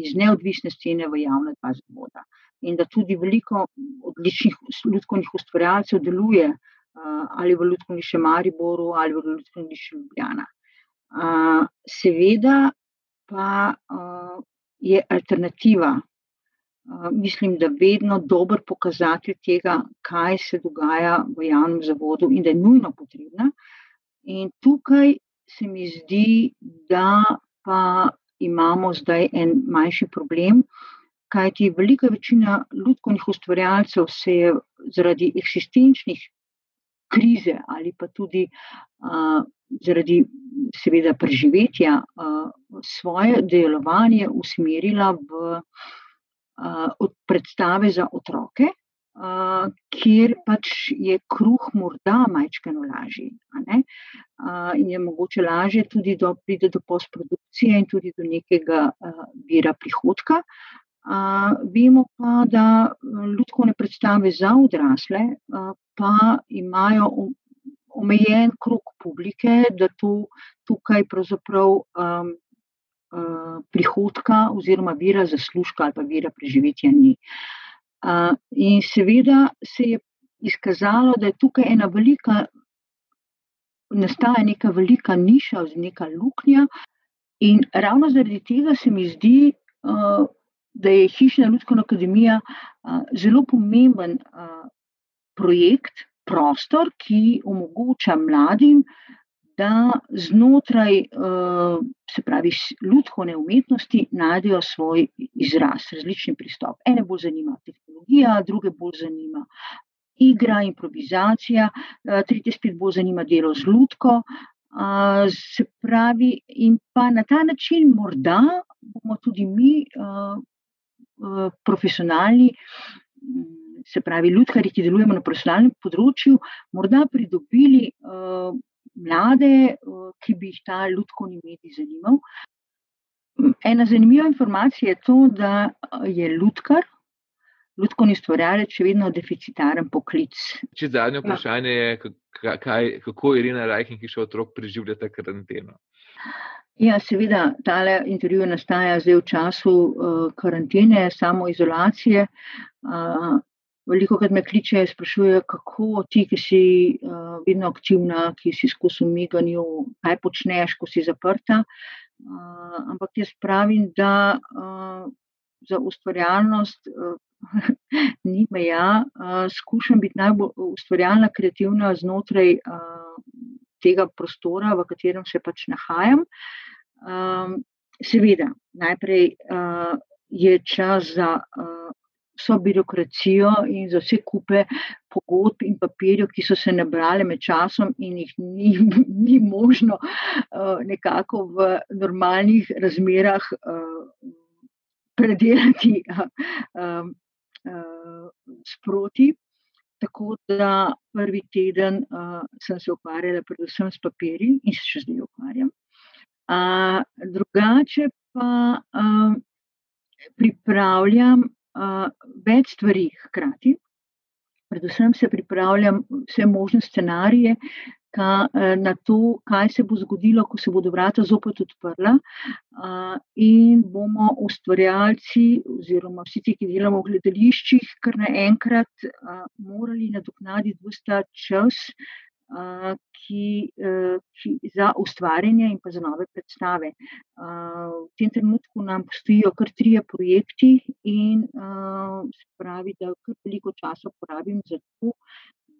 iz neodvisne scene v javne dva zavoda. In da tudi veliko odličnih ljudskih ustvarjalcev deluje ali v ljudskih še Mariboru ali v ljudskih še Ljubljana. A, seveda pa. A, je alternativa. Mislim, da vedno dober pokazatelj tega, kaj se dogaja v javnem zavodu in da je nujno potrebna. In tukaj se mi zdi, da pa imamo zdaj en manjši problem, kajti velika večina ljudskih ustvarjalcev se je zaradi eksistenčnih krize ali pa tudi uh, zaradi seveda preživetja svoje delovanje usmerila v predstave za otroke, kjer pač je kruh morda majčkeno lažji. In je mogoče lažje tudi do, pride do postprodukcije in tudi do nekega vira prihodka. Uh, vemo pa, da ljudske predstave za odrasle uh, pa imajo omejen krok publike, da tu, tukaj pravzaprav um, uh, prihodka oziroma vira zaslužka ali pa vira preživetja ni. Uh, in seveda se je izkazalo, da je tukaj ena velika, nastaja neka velika niša, neka luknja. In ravno zaradi tega se mi zdi, uh, da je Hišna ljudska akademija uh, zelo pomemben uh, projekt, prostor, ki omogoča mladim, da znotraj eh, se pravi ljudske umetnosti najdejo svoj izraz, različni pristop. Ene bolj zanima tehnologija, druge bolj zanima igra, improvizacija, eh, tretje spet bolj zanima delo z ljudko. Se pravi, in pa na ta način, morda bomo tudi mi, uh, profesionalni, se pravi, ljudkari, ki delujemo na profesionalnem področju, morda pridobili uh, mlade, uh, ki bi jih ta ljudkovni medij zanimal. Ena zanimiva informacija je to, da je ljudkar, ljudkovni stvarjalec, še vedno deficitaren poklic. Če zadnje ja. vprašanje je, kaj, kako Irina Rajkin, ki še otrok preživlja ta karanteno. Ja, seveda, tale intervju nastaja zdaj v času uh, karantene, samoizolacije. Uh, Veliko krat me kličejo in sprašujejo, kako ti, ki si uh, vedno aktivna, ki si skozi umiganju, kaj počneš, ko si zaprta. Uh, ampak jaz pravim, da uh, za ustvarjalnost uh, [laughs] ni meja. Uh, skušam biti najbolj ustvarjalna, kreativna znotraj uh, tega prostora, v katerem se pač nahajam. Um, seveda, najprej uh, je čas za. Uh, vso birokracijo in za vse kupe pogodb in papirjev, ki so se nabrali med časom in jih ni, [laughs] ni možno uh, nekako v normalnih razmerah uh, predelati uh, [laughs] uh, sproti. Tako da prvi teden uh, sem se ukvarjala predvsem s papirji in se še zdaj ukvarjam. Uh, drugače pa uh, pripravljam več stvari hkrati. Predvsem se pripravljam vse možne scenarije ka, na to, kaj se bo zgodilo, ko se bodo vrata zopet odprla. In bomo ustvarjalci, oziroma vsi ti, ki delamo v gledališčih, kar naenkrat morali nadoknaditi vsta čas, ki, ki za ustvarjanje in pa za nove predstave. V tem trenutku nam postojijo kar trije projekti in pravi, da kar veliko časa porabim za to,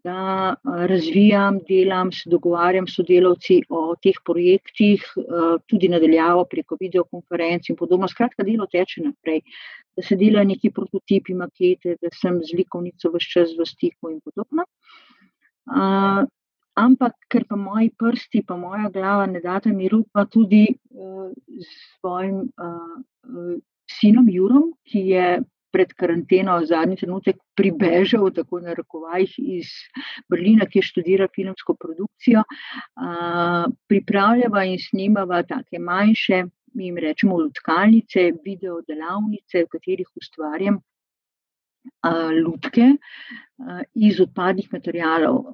da razvijam, delam, se dogovarjam s sodelavci o teh projektih, tudi nadaljavo preko videokonferenc in podobno. Skratka, delo teče naprej. da se delajo neki prototipi, makete, da sem z likovnico vse čas v stiku in podobno. Ampak, ker pa moji prsti, pa moja glava ne data miru, pa tudi uh, s svojim uh, sinom Jurom, ki je pred karanteno zadnji trenutek pribežal, tako na rokovajih iz Berlina, ki je študiral filmsko produkcijo, uh, pripravljava in snimava take manjše mi jim rečemo lutkalnice, video delavnice, v katerih ustvarjam lutke iz odpadnih materijalov.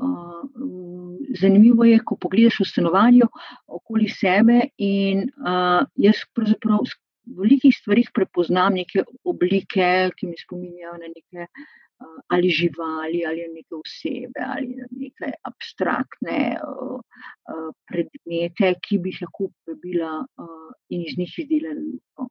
Uh, zanimivo je, ko pogledaš v stanovanju okoli sebe in uh, jaz pravzaprav v velikih stvarih prepoznam neke oblike, ki mi spominjajo na neke uh, ali živali, ali neke osebe, ali neke abstraktne predmete, ki bi jih lahko uporabila in iz njih izdelala lupo.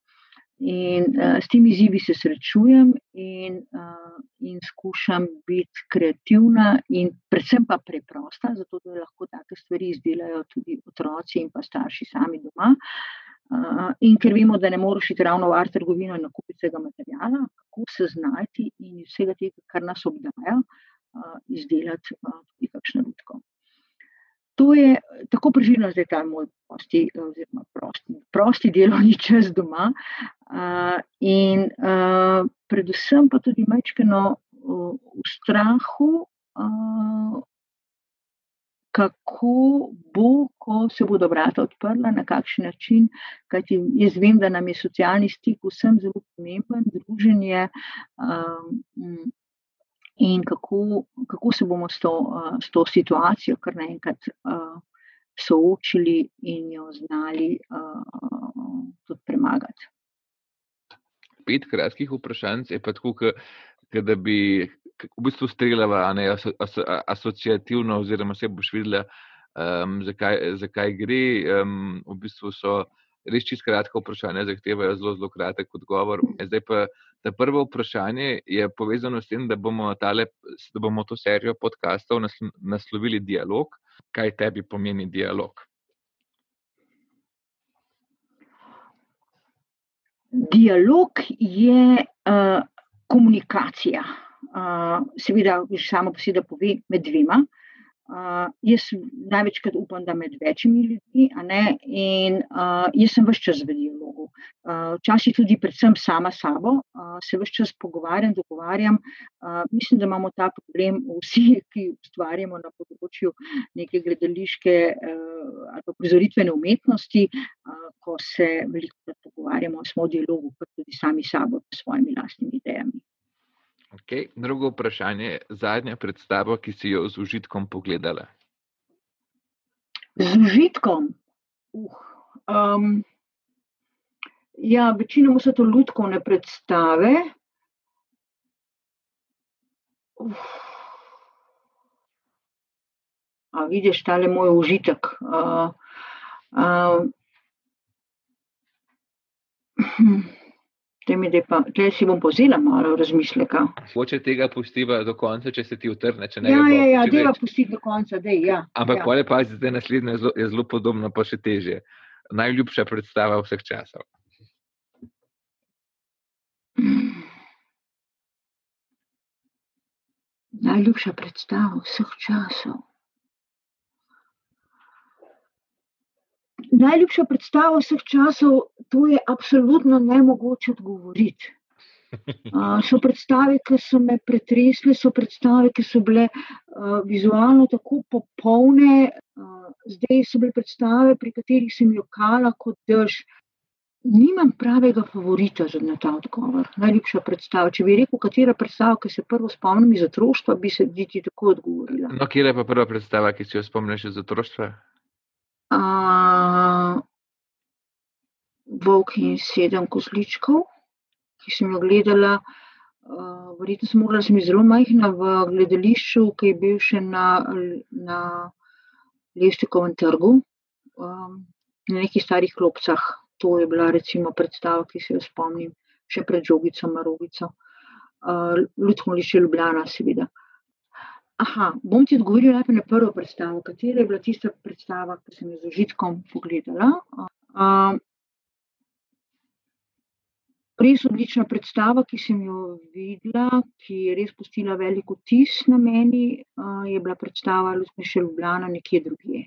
In uh, s temi izzivi se srečujem in, uh, in skušam biti kreativna in predvsem pa preprosta, zato da lahko take stvari izdelajo tudi otroci in pa starši sami doma. Uh, in ker vemo, da ne moreš iti ravno v art trgovino in nakupiti tega materijala, kako se znajti in vsega tega, kar nas obdaja, uh, izdelati uh, tudi kakšno ljudko. To je tako preživljeno, zdaj ta moj prosti, oziroma prosti, prosti delovni [laughs] čas doma. Uh, in uh, predvsem pa tudi majčkeno uh, v strahu, uh, kako bo, ko se bodo vrata odprla, na kakšen način. Kajti jaz vem, da nam je socialni stik vsem zelo pomemben, druženje. Um, in kako, kako se bomo s to, uh, s to situacijo kar naenkrat uh, soočili in jo znali uh, tudi premagati. Pet kratkih vprašanj je pa tako, da bi v bistvu streljala ne, aso, aso, asociativno, oziroma se boš videla, um, zakaj, zakaj gre. Um, v bistvu so res čisto kratka vprašanja, zahtevajo zelo, zelo kratek odgovor. Zdaj pa ta prvo vprašanje je povezano s tem, da bomo, tale, da bomo to serijo podkastov naslovili dialog. Kaj tebi pomeni dialog? Dialog je uh, komunikacija. Uh, seveda, samo po sebi, da pove med dvema. Uh, Uh, jaz največkrat upam, da med večjimi ljudmi, in uh, jaz sem vse čas v dialogu. Uh, včasih tudi, predvsem sama s sabo, uh, se vse čas pogovarjam, dogovarjam. Uh, mislim, da imamo ta problem vsi, [laughs] ki ustvarjamo na področju neke gledališke uh, ali prizoritvene umetnosti, uh, ko se veliko pogovarjamo, smo v dialogu, pa tudi sami s sabo, s svojimi lastnimi idejami. Okay. Drugo vprašanje, zadnja predstava, ki si jo z užitkom pogledala. Z užitkom. Uh, um, ja, večinoma so to ljudske predstave. Uh. A vidiš, ta je moj užitek. Uh, uh. Tle si bom povzela malo razmisleka. Hoče tega pustiva do konca, če se ti utrne. Ja, ja, ja, deva pustiti do konca, dej, ja. Ampak ja. pole pa zdaj naslednje je zelo, je zelo podobno, pa še teže. Najljubša predstava vseh časov. Najljubša predstava vseh časov. Najljubša predstava vseh časov, to je absolutno ne mogoče odgovoriti. [laughs] Uh, so predstave, ki so me pretresle, so predstave, ki so bile uh, vizualno tako popolne, uh, zdaj so bile predstave, pri katerih sem jokala kot dež. Nimam pravega favorita za ta odgovor. Najljubša predstava. Če bi rekel, katera predstava, ki se prvo spomnim iz otroštva, bi se ti tako odgovorila. No, kje je pa prva predstava, ki si jo spomniš iz otroštva? Uh, Volk in sedem kozličkov, ki sem jo gledala. Uh, verjetno sem morala, sem zelo majhna v gledališču, ki je bil še na, na Levstikovem trgu, um, na nekih starih klopcah. To je bila recimo predstava, ki se jo spomnim, še pred žogico, marogico. Uh, Ljudsko lišče Ljubljana, seveda. Aha, bom ti odgovoril najprej na prvo predstavo. Katera je bila tista predstava, ki sem jo z užitkom pogledala? Uh, res odlična predstava, ki sem jo videla, ki je res pustila velik vtis na meni, je bila predstava Ljubljana Ljubljana nekje drugje.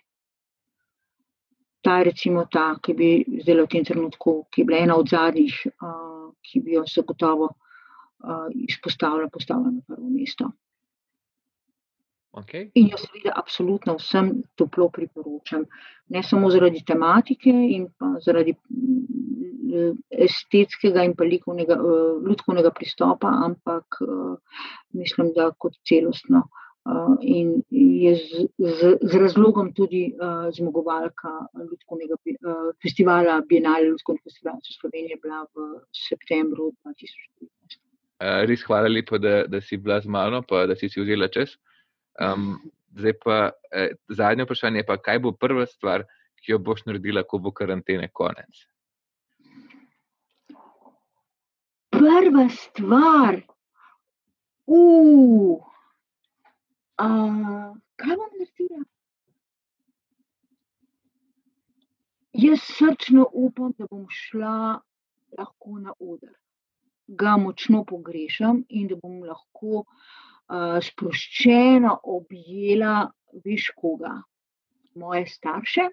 Ta je recimo ta, ki bi zdaj v tem trenutku, ki je bila ena od zadnjih, ki bi jo zagotovo izpostavila, postavila na prvo mesto. Okay. In jo seveda absolutno vsem toplo priporočam. Ne samo zaradi tematike in zaradi estetskega in pa likovnega, lutkovnega pristopa, ampak mislim, da kot celostno. In je z, z, z razlogom tudi zmagovalka lutkovnega festivala, Bienale lutkovnega festivala Slovenije bila v septembru 2019. Res hvala lepa, da, da si bila z mano, pa da si si vzela čas. Um, zdaj pa eh, zadnje vprašanje, pa kaj bo prva stvar, ki jo boš naredila, ko bo karantene konec? Prva stvar, uh, uh, kaj bom naredila? Jaz srčno upam, da bom šla lahko na oder. Ga močno pogrešam in da bom lahko uh, sproščeno objela, veš koga, moje starše,